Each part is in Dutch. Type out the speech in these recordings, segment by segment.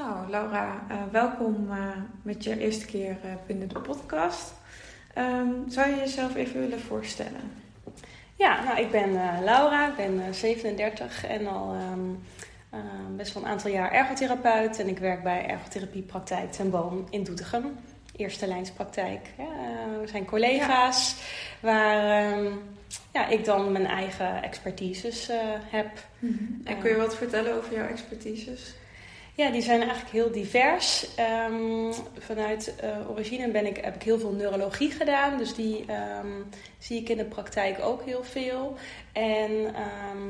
Nou, Laura, uh, welkom uh, met je eerste keer uh, binnen de podcast. Um, zou je jezelf even willen voorstellen? Ja, nou, ik ben Laura, ik ben 37 en al um, best wel een aantal jaar ergotherapeut. En ik werk bij Ergotherapiepraktijk ten Boom in Doetinchem. Eerste lijnspraktijk. we zijn collega's ja. waar um, ja, ik dan mijn eigen expertises heb. Mm -hmm. En kun je wat vertellen over jouw expertises? Ja, die zijn eigenlijk heel divers. Um, vanuit uh, origine ben ik, heb ik heel veel neurologie gedaan. Dus die um, zie ik in de praktijk ook heel veel. En,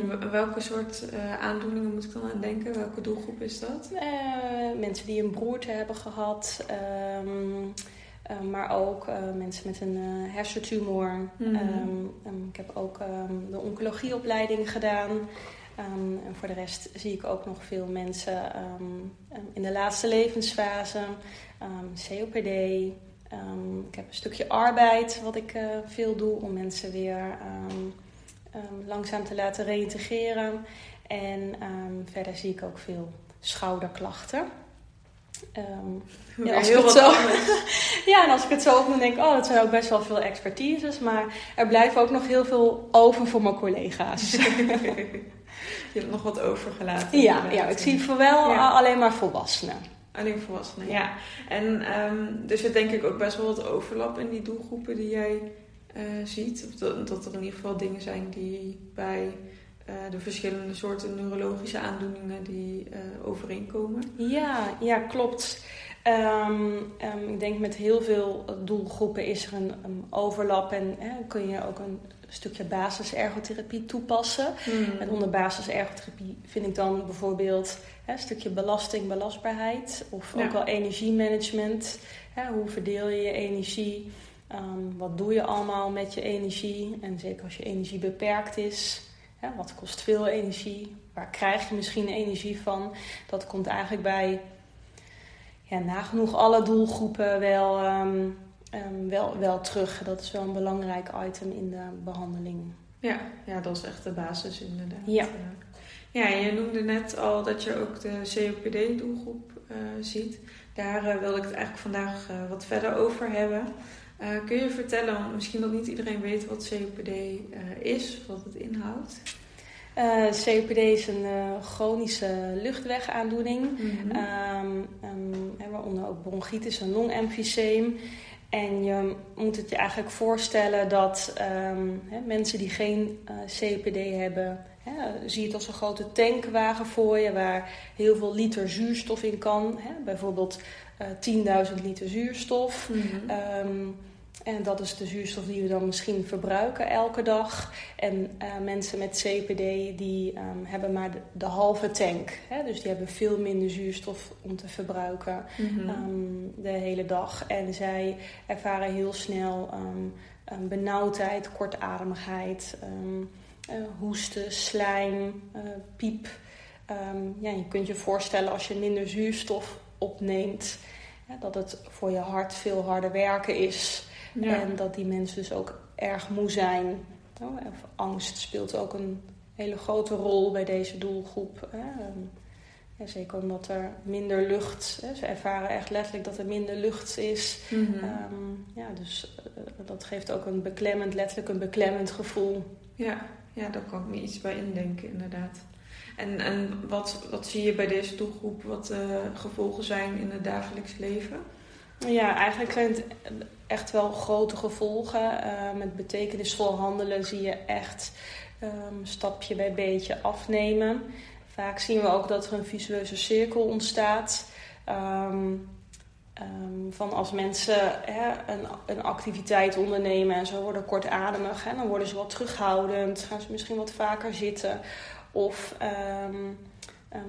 um, Welke soort uh, aandoeningen moet ik dan aan denken? Welke doelgroep is dat? Uh, mensen die een broerte hebben gehad. maar ook mensen met een hersentumor. Mm -hmm. ik heb ook de oncologieopleiding gedaan. Um, en voor de rest zie ik ook nog veel mensen um, in de laatste levensfase, um, COPD. ik heb een stukje arbeid wat ik uh, veel doe om mensen weer langzaam te laten reïntegreren. En verder zie ik ook veel schouderklachten. Ja, als heel zo, ja, en als ik het zo opneem, denk ik, oh, dat zijn ook best wel veel expertises. Maar er blijven ook nog heel veel over voor mijn collega's. Je hebt nog wat overgelaten. Ja, ja ik zie voor wel ja. alleen maar volwassenen. Alleen volwassenen, ja. En um, dus er denk ik ook best wel wat overlap in die doelgroepen die jij uh, ziet. Of dat, dat, er in ieder geval dingen zijn die bij uh, de verschillende soorten neurologische aandoeningen die uh, overeenkomen. Ja, ja klopt. Um, um, ik denk met heel veel doelgroepen is er een, een overlap en kun je ook een stukje basisergotherapie toepassen. Mm. En onder basisergotherapie vind ik dan bijvoorbeeld hè, een stukje belasting, belastbaarheid of ja. ook wel energiemanagement. Hè, hoe verdeel je je energie? Um, wat doe je allemaal met je energie? En zeker als je energie beperkt is. Hè, wat kost veel energie? Waar krijg je misschien energie van? Dat komt eigenlijk bij ja, nagenoeg alle doelgroepen wel um, um, wel, wel terug. Dat is wel een belangrijk item in de behandeling. Ja, ja dat is echt de basis inderdaad. Ja. Ja, je noemde net al dat je ook de COPD-doelgroep uh, ziet. Daar uh, wilde ik het eigenlijk vandaag uh, wat verder over hebben. kun je vertellen, want misschien dat niet iedereen weet wat COPD is, wat het inhoudt? COPD is een chronische luchtwegaandoening, mm -hmm. um, um, waaronder ook bronchitis en longemfyseem. En je moet het je eigenlijk voorstellen dat um, hè, mensen die geen uh, CPD hebben, hè, zie het als een grote tankwagen voor je waar heel veel liter zuurstof in kan. Hè, bijvoorbeeld uh, 10.000 liter zuurstof. Mm -hmm. um, en dat is de zuurstof die we dan misschien verbruiken elke dag. En uh, mensen met CPD die um, hebben maar de, de, halve tank. Hè? Dus die hebben veel minder zuurstof om te verbruiken mm -hmm. um, de hele dag. En zij ervaren heel snel um, benauwdheid, kortademigheid, uh, hoesten, slijm, uh, piep. ja, je kunt je voorstellen als je minder zuurstof opneemt, dat het voor je hart veel harder werken is. Ja. En dat die mensen dus ook erg moe zijn. Oh, angst speelt ook een hele grote rol bij deze doelgroep. Hè. Ja, zeker omdat er minder lucht, hè, ze ervaren echt letterlijk dat er minder lucht is. Mm -hmm. um, ja, dus uh, dat geeft ook een beklemmend, letterlijk een beklemmend gevoel. Ja, ja daar kan ik me iets bij indenken, inderdaad. En, en wat, wat zie je bij deze doelgroep, wat de uh, gevolgen zijn in het dagelijks leven? Ja, eigenlijk zijn het echt wel grote gevolgen. Uh, met betekenisvol handelen zie je echt um, stapje bij beetje afnemen. Vaak zien we ook dat er een visueuze cirkel ontstaat. Um, um, van als mensen hè, een, een, activiteit ondernemen en ze worden kortademig, hè, dan worden ze wat terughoudend, gaan ze misschien wat vaker zitten. Of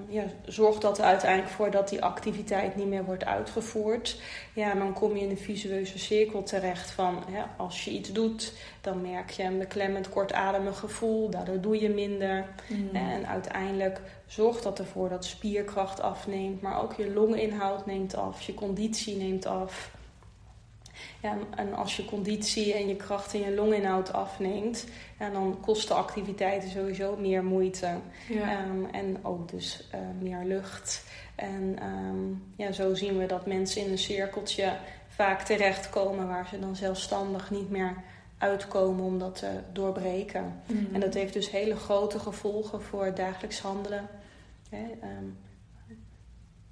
ja, zorgt dat er uiteindelijk voor dat die activiteit niet meer wordt uitgevoerd. Ja, dan kom je in de visueuze cirkel terecht van hè, als je iets doet, dan merk je een beklemmend kortademig gevoel, daardoor doe je minder. Mm. En uiteindelijk zorgt dat ervoor dat spierkracht afneemt, maar ook je longinhoud neemt af, je conditie neemt af. Ja, en als je conditie en je kracht en je longinhoud afneemt, ja, dan kosten activiteiten sowieso meer moeite. Ehm, en ook dus uh, meer lucht. En um, ja, zo zien we dat mensen in een cirkeltje vaak terechtkomen waar ze dan zelfstandig niet meer uitkomen om dat te doorbreken. Mhm. En dat heeft dus hele grote gevolgen voor het dagelijks handelen. Hè, um,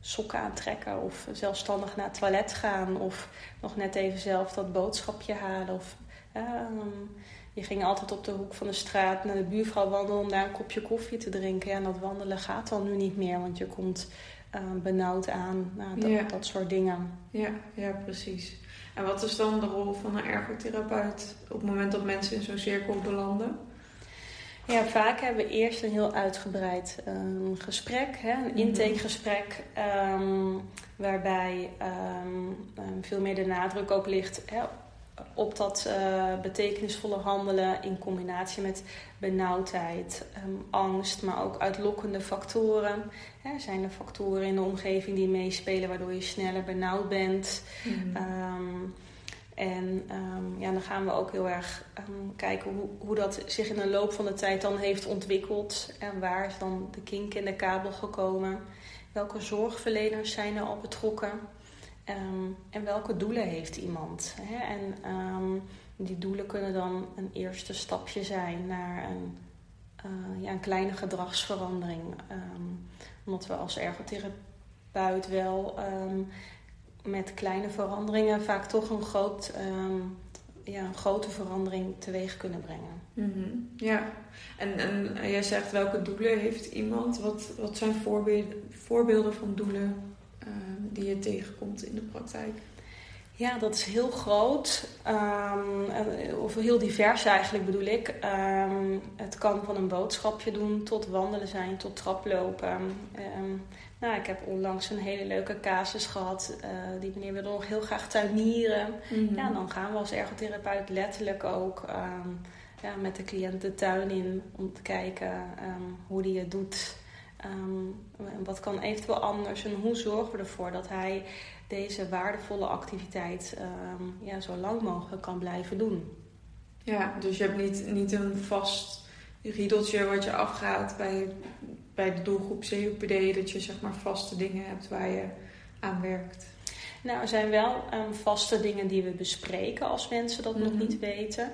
sokken aantrekken of zelfstandig naar het toilet gaan of nog net even zelf dat boodschapje halen. Of, um, je ging altijd op de hoek van de straat naar de buurvrouw wandelen om daar een kopje koffie te drinken. Ja, en dat wandelen gaat dan nu niet meer, want je komt uh, benauwd aan. Nou, dat, dat soort dingen. Ja, ja, precies. En wat is dan de rol van een ergotherapeut op het moment dat mensen in zo'n cirkel belanden? Ja, vaak hebben we eerst een heel uitgebreid um, gesprek, hè, een mhm. intakegesprek, um, waarbij um, veel meer de nadruk ook ligt hè, op dat uh, betekenisvolle handelen in combinatie met benauwdheid, angst, maar ook uitlokkende factoren. Hè, zijn er factoren in de omgeving die meespelen waardoor je sneller benauwd bent? Mm en um, ja, dan gaan we ook heel erg um, kijken hoe, hoe dat zich in de loop van de tijd dan heeft ontwikkeld. En waar is dan de kink in de kabel gekomen? Welke zorgverleners zijn er al betrokken? Um, en welke doelen heeft iemand? Hè? En die doelen kunnen dan een eerste stapje zijn naar een, uh, ja, een kleine gedragsverandering. omdat we als ergotherapeut wel met kleine veranderingen vaak toch een, groot, um, ja, een grote verandering teweeg kunnen brengen. Mm Ja, en, en jij zegt welke doelen heeft iemand? Wat, wat zijn voorbeelden, voorbeelden van doelen uh, die je tegenkomt in de praktijk? Ja, dat is heel groot. Um, of heel divers eigenlijk bedoel ik. Um, het kan van een boodschapje doen tot wandelen zijn, tot traplopen. Um, nou, ik heb onlangs een hele leuke casus gehad. Uh, die meneer wilde nog heel graag tuinieren. Mm Ja, dan gaan we als ergotherapeut letterlijk ook ja, met de cliënt de tuin in om te kijken hoe die het doet. Wat kan eventueel anders en hoe zorgen we ervoor dat hij deze waardevolle activiteit ja, zo lang mogelijk kan blijven doen. Ja, dus je hebt niet, niet een vast riedeltje wat je afgaat bij bij de doelgroep COPD dat je zeg maar vaste dingen hebt waar je aan werkt? Nou, er zijn wel um, vaste dingen die we bespreken als mensen dat nog mhm. niet weten.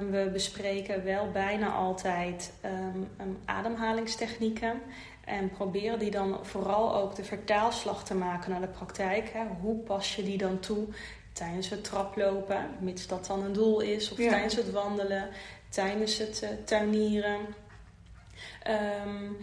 Um, we bespreken wel bijna altijd um, ademhalingstechnieken. En proberen die dan vooral ook de vertaalslag te maken naar de praktijk. Hè. Hoe pas je die dan toe tijdens het traplopen, mits dat dan een doel is, of tijdens het wandelen, tijdens het uh, tuinieren. Um,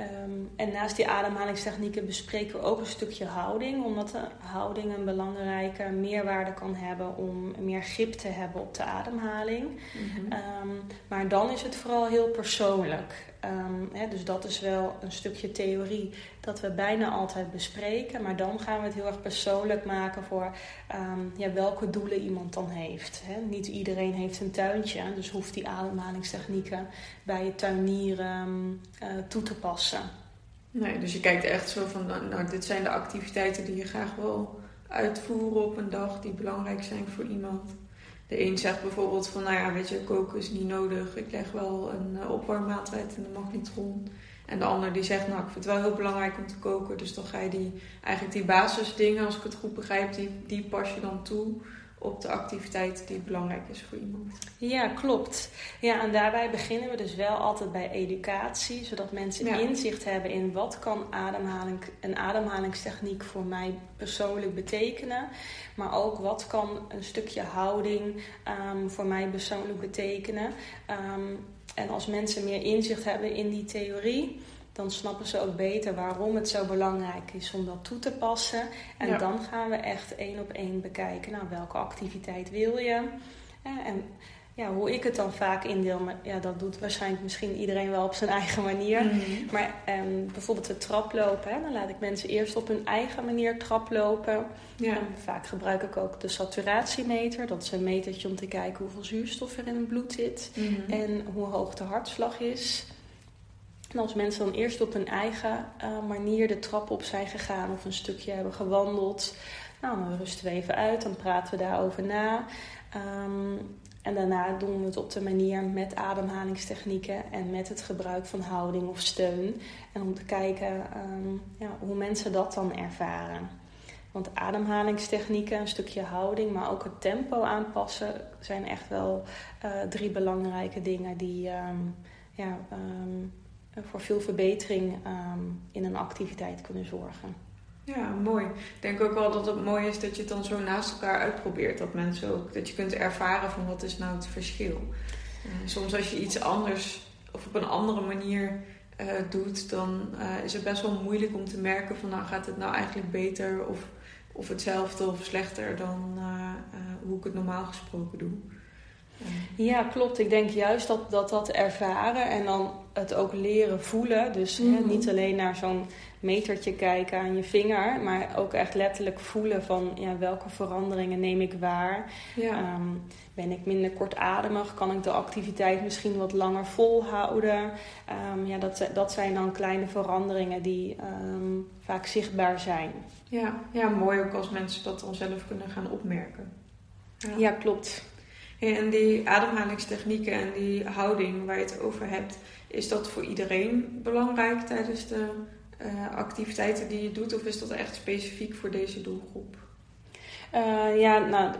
Um, en naast die ademhalingstechnieken bespreken we ook een stukje houding, omdat de houding een belangrijke meerwaarde kan hebben om meer grip te hebben op de ademhaling. Mm um, maar dan is het vooral heel persoonlijk. Um, hè, dus dat is wel een stukje theorie dat we bijna altijd bespreken, maar dan gaan we het heel erg persoonlijk maken voor ja, welke doelen iemand dan heeft. Hè. Niet iedereen heeft een tuintje, dus hoeft die ademhalingstechnieken bij het tuinieren uh, toe te passen. Nee, dus je kijkt echt zo van, nou, nou, dit zijn de activiteiten die je graag wil uitvoeren op een dag, die belangrijk zijn voor iemand. De een zegt bijvoorbeeld van, nou ja, weet je, koken is niet nodig. Ik leg wel een uh, opwarmmaaltijd in de magnetron. En de ander die zegt, nou, ik vind het wel heel belangrijk om te koken. Dus dan ga je die, eigenlijk die basisdingen, als ik het goed begrijp, die, die pas je dan toe op de activiteit die belangrijk is voor iemand. Ja, klopt. Ja, en daarbij beginnen we dus wel altijd bij educatie, zodat mensen inzicht hebben in wat kan ademhaling, een ademhalingstechniek voor mij persoonlijk betekenen, maar ook wat kan een stukje houding um, voor mij persoonlijk betekenen. Um, en als mensen meer inzicht hebben in die theorie, dan snappen ze ook beter waarom het zo belangrijk is om dat toe te passen. En dan gaan we echt één op één bekijken, nou welke activiteit wil je? En ja, hoe ik het dan vaak indeel, maar ja, dat doet waarschijnlijk misschien iedereen wel op zijn eigen manier. Mhm. Maar ehm, bijvoorbeeld het traplopen, hè, dan laat ik mensen eerst op hun eigen manier traplopen. Ja. Vaak gebruik ik ook de saturatiemeter. Dat is een metertje om te kijken hoeveel zuurstof er in het bloed zit Mhm. en hoe hoog de hartslag is. Als mensen dan eerst op hun eigen eh, manier de trap op zijn gegaan of een stukje hebben gewandeld, nou, dan rusten we even uit, dan praten we daarover na. Ehm, en daarna doen we het op de manier met ademhalingstechnieken en met het gebruik van houding of steun. En om te kijken ehm, ja, hoe mensen dat dan ervaren. Want ademhalingstechnieken, een stukje houding, maar ook het tempo aanpassen zijn echt wel eh, drie belangrijke dingen die ehm, ja, voor veel verbetering ehm, in een activiteit kunnen zorgen. Ja, mooi. Ik denk ook wel dat het mooi is dat je het dan zo naast elkaar uitprobeert. Dat mensen ook, dat je kunt ervaren van wat is nou het verschil. Uh, soms als je iets anders of op een andere manier uh, doet, dan is het best wel moeilijk om te merken van nou gaat het nou eigenlijk beter of, of hetzelfde of slechter dan hoe ik het normaal gesproken doe. Ja, klopt. Ik denk juist dat, dat dat ervaren en dan het ook leren voelen. Dus Mhm. hè, niet alleen naar zo'n metertje kijken aan je vinger, maar ook echt letterlijk voelen van ja, welke veranderingen neem ik waar. Ja. Ehm, ben ik minder kortademig? Kan ik de activiteit misschien wat langer volhouden? Ehm, ja, dat, dat zijn dan kleine veranderingen die ehm, vaak zichtbaar zijn. Ja, ja, mooi ook als mensen dat dan zelf kunnen gaan opmerken. Ja, klopt. En die ademhalingstechnieken en die houding waar je het over hebt, is dat voor iedereen belangrijk tijdens de uh, activiteiten die je doet? Of is dat echt specifiek voor deze doelgroep? Uh, ja, nou,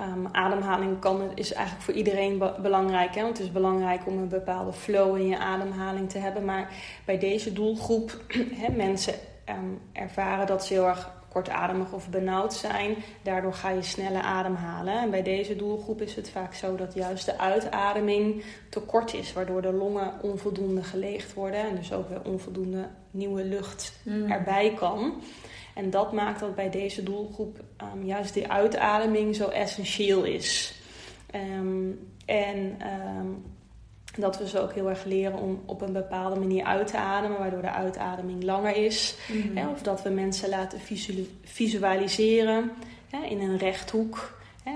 um, ademhaling kan, is eigenlijk voor iedereen be belangrijk. Hè? Want het is belangrijk om een bepaalde flow in je ademhaling te hebben. Maar bij deze doelgroep, hè, mensen um, ervaren dat ze heel erg kortademig of benauwd zijn. Daardoor ga je sneller ademhalen. En bij deze doelgroep is het vaak zo dat juist de uitademing te kort is, waardoor de longen onvoldoende geleegd worden en dus ook weer onvoldoende nieuwe lucht mm. erbij kan. En dat maakt dat bij deze doelgroep um, juist die uitademing zo essentieel is. Um, en um, dat we ze ook heel erg leren om op een bepaalde manier uit te ademen, waardoor de uitademing langer is. Mm. Hè, of dat we mensen laten visualiseren hè, in een rechthoek. Hè.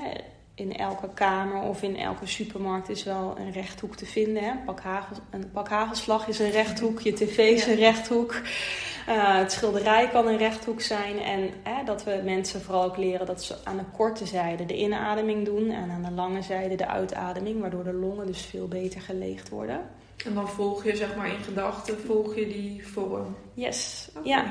In elke kamer of in elke supermarkt is wel een rechthoek te vinden. Hè. Pak hagel, een pak hagelslag is een rechthoek, je tv is een rechthoek. Uh, het schilderij kan een rechthoek zijn. En hè, dat we mensen vooral ook leren dat ze aan de korte zijde de inademing doen en aan de lange zijde de uitademing, waardoor de longen dus veel beter geleegd worden. En dan volg je zeg maar in gedachten, volg je die vorm. Yes, okay. ja.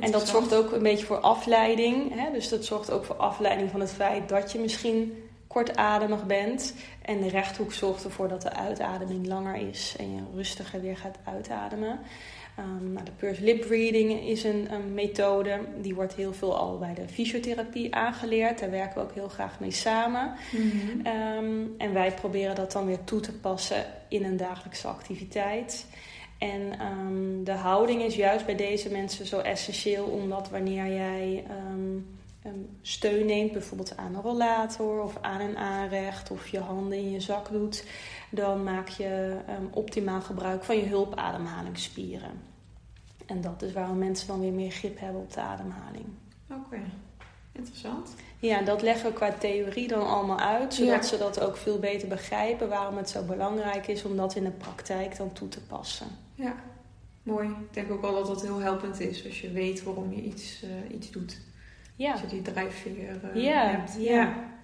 En dat zorgt ook een beetje voor afleiding. Hè? Dus dat zorgt ook voor afleiding van het feit dat je misschien kortademig bent. En de rechthoek zorgt ervoor dat de uitademing langer is en je rustiger weer gaat uitademen. Um, nou, de Purse Lip Reading is een, een, methode. Die wordt heel veel al bij de fysiotherapie aangeleerd. Daar werken we ook heel graag mee samen. Mm -hmm. um, en wij proberen dat dan weer toe te passen in een dagelijkse activiteit. En um, de houding is juist bij deze mensen zo essentieel, omdat wanneer jij steun neemt, bijvoorbeeld aan een rollator of aan een aanrecht of je handen in je zak doet, dan maak je um, optimaal gebruik van je hulpademhalingsspieren. En dat is waarom mensen dan weer meer grip hebben op de ademhaling. Oké, okay. interessant. Ja, dat leggen we qua theorie dan allemaal uit, zodat ja. ze dat ook veel beter begrijpen waarom het zo belangrijk is om dat in de praktijk dan toe te passen. Ja, mooi. Ik denk ook wel dat dat heel helpend is als je weet waarom je iets, uh, iets doet. Ja. Als je die drijfveer uh, ja, hebt. Ja. ja.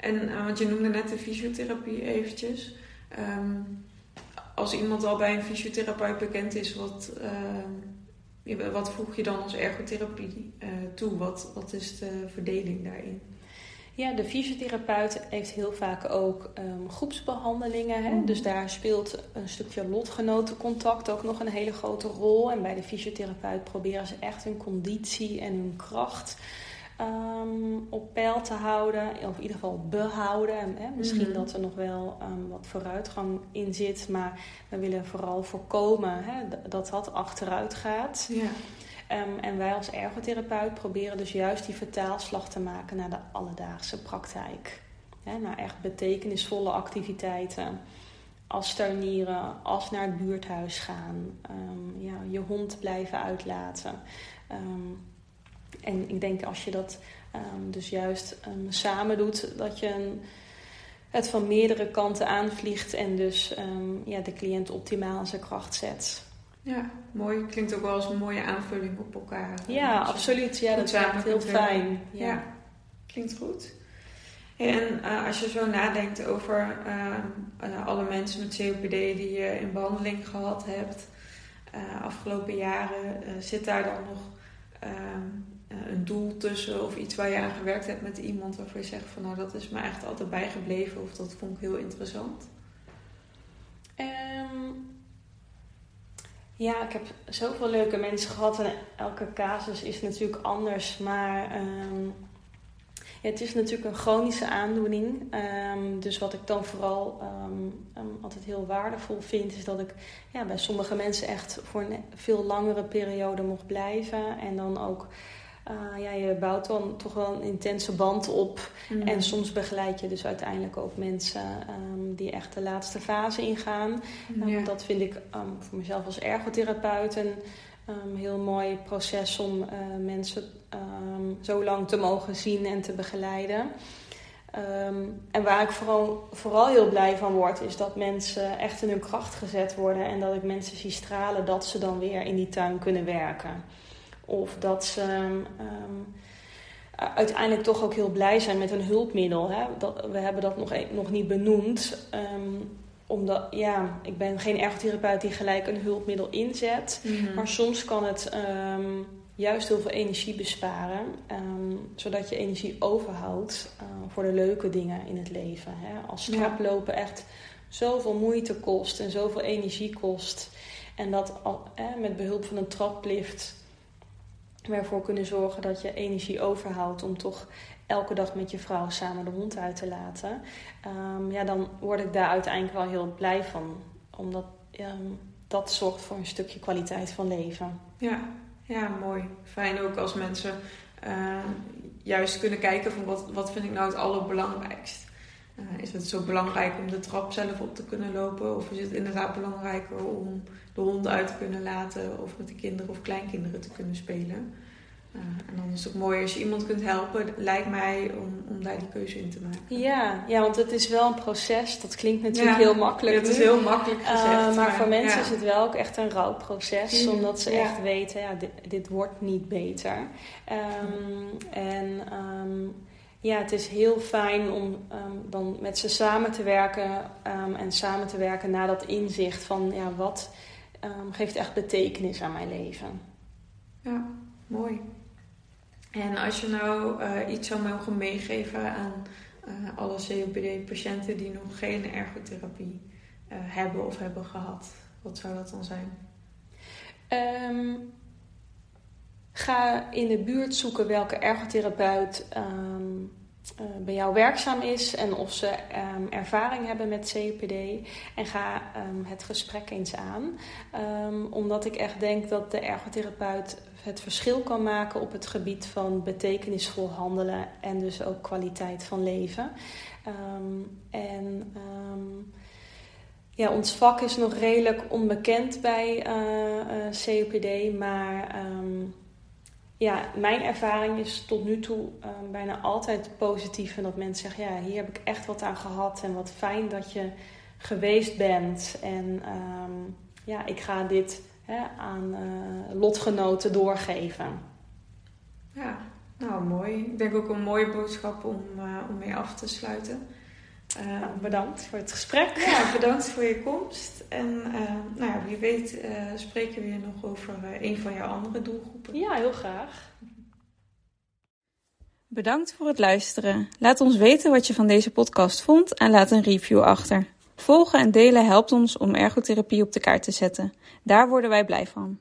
En uh, want je noemde net de fysiotherapie eventjes. Um, als iemand al bij een fysiotherapeut bekend is, wat, uh, wat voeg je dan als ergotherapie toe? Wat, wat is de verdeling daarin? Ja, de fysiotherapeut heeft heel vaak ook um, groepsbehandelingen. Hè? Mm. Dus daar speelt een stukje lotgenotencontact ook nog een hele grote rol. En bij de fysiotherapeut proberen ze echt hun conditie en hun kracht um, op peil te houden. Of in ieder geval behouden. En, hè? Misschien mm. dat er nog wel um, wat vooruitgang in zit. Maar we willen vooral voorkomen hè, dat dat achteruit gaat. Ja. Um, en wij als ergotherapeut proberen dus juist die vertaalslag te maken naar de alledaagse praktijk. hè, naar echt betekenisvolle activiteiten. Als tuinieren, als naar het buurthuis gaan, ehm, ja, je hond blijven uitlaten. Ehm, en ik denk als je dat ehm, dus juist samen doet, dat je het van meerdere kanten aanvliegt en dus ja, de cliënt optimaal aan zijn kracht zet. Ja, mooi. Klinkt ook wel als een mooie aanvulling op elkaar. Ja, absoluut. Ja, dat is heel fijn. Ja. klinkt goed. En uh, als je zo nadenkt over uh, alle mensen met COPD die je in behandeling gehad hebt uh, afgelopen jaren, zit daar dan nog ehm, een doel tussen of iets waar je aan gewerkt hebt met iemand waarvan je zegt van nou dat is me echt altijd bijgebleven of dat vond ik heel interessant? Um, ja, ik heb zoveel leuke mensen gehad en elke casus is natuurlijk anders. Maar ja, het is natuurlijk een chronische aandoening. Um, dus wat ik dan vooral altijd heel waardevol vind, is dat ik ja, bij sommige mensen echt voor een veel langere periode mocht blijven. En dan ook uh, ja, je bouwt dan toch wel een intense band op. Mm. En soms begeleid je dus uiteindelijk ook mensen um, die echt de laatste fase ingaan. Um, Dat vind ik um, voor mezelf als ergotherapeut een heel mooi proces om uh, mensen zo lang te mogen zien en te begeleiden. en waar ik vooral, vooral heel blij van word, is dat mensen echt in hun kracht gezet worden. En dat ik mensen zie stralen dat ze dan weer in die tuin kunnen werken. Of dat ze um, uiteindelijk toch ook heel blij zijn met een hulpmiddel. Hè? Dat, we hebben dat nog, e-, nog niet benoemd. Um, omdat, ja, ik ben geen ergotherapeut die gelijk een hulpmiddel inzet. Mhm. Maar soms kan het um, juist heel veel energie besparen. zodat je energie overhoudt uh, voor de leuke dingen in het leven. Hè? Als straplopen echt zoveel moeite kost en zoveel energie kost. En dat met behulp van een traplift ervoor kunnen zorgen dat je energie overhoudt om toch elke dag met je vrouw samen de hond uit te laten. Um, ja, dan word ik daar uiteindelijk wel heel blij van. Omdat um, dat zorgt voor een stukje kwaliteit van leven. Ja, ja mooi. Fijn ook als mensen uh, juist kunnen kijken van wat, wat vind ik nou het allerbelangrijkst. Uh, is het zo belangrijk om de trap zelf op te kunnen lopen? Of is het inderdaad belangrijker om de hond uit te kunnen laten? Of met de kinderen of kleinkinderen te kunnen spelen? Uh, en dan is het ook mooi als je iemand kunt helpen, lijkt mij, om, om daar die keuze in te maken. Ja, ja, want het is wel een proces. Dat klinkt natuurlijk heel makkelijk. het is heel makkelijk uh, gezegd. maar, maar, voor mensen is het wel ook echt een rouwproces. Omdat ze echt weten, ja, dit, dit, wordt niet beter. Um, en... Um, ja, het is heel fijn om um, dan met ze samen te werken um, en samen te werken naar dat inzicht van ja, wat um, geeft echt betekenis aan mijn leven. Ja, mooi. En als je nou uh, iets zou mogen meegeven aan uh, alle COPD-patiënten die nog geen ergotherapie uh, hebben of hebben gehad, wat zou dat dan zijn? Um, Ga in de buurt zoeken welke ergotherapeut uh, bij jou werkzaam is en of ze um, ervaring hebben met COPD. En ga um, het gesprek eens aan. omdat ik echt denk dat de ergotherapeut het verschil kan maken op het gebied van betekenisvol handelen en dus ook kwaliteit van leven. en ja, ons vak is nog redelijk onbekend bij uh, maar ja, mijn ervaring is tot nu toe um, bijna altijd positief. En dat mensen zeggen, ja, hier heb ik echt wat aan gehad. En wat fijn dat je geweest bent. En um, ja, ik ga dit hè, aan uh, lotgenoten doorgeven. Ja, nou mooi. Ik denk ook een mooie boodschap om, uh, om mee af te sluiten. Uh, bedankt voor het gesprek. Ja, bedankt voor je komst. En uh, nou ja, wie weet uh, spreken we weer nog over een van jouw andere doelgroepen. Ja, heel graag. Bedankt voor het luisteren. Laat ons weten wat je van deze podcast vond en laat een review achter. Volgen en delen helpt ons om ergotherapie op de kaart te zetten. Daar worden wij blij van.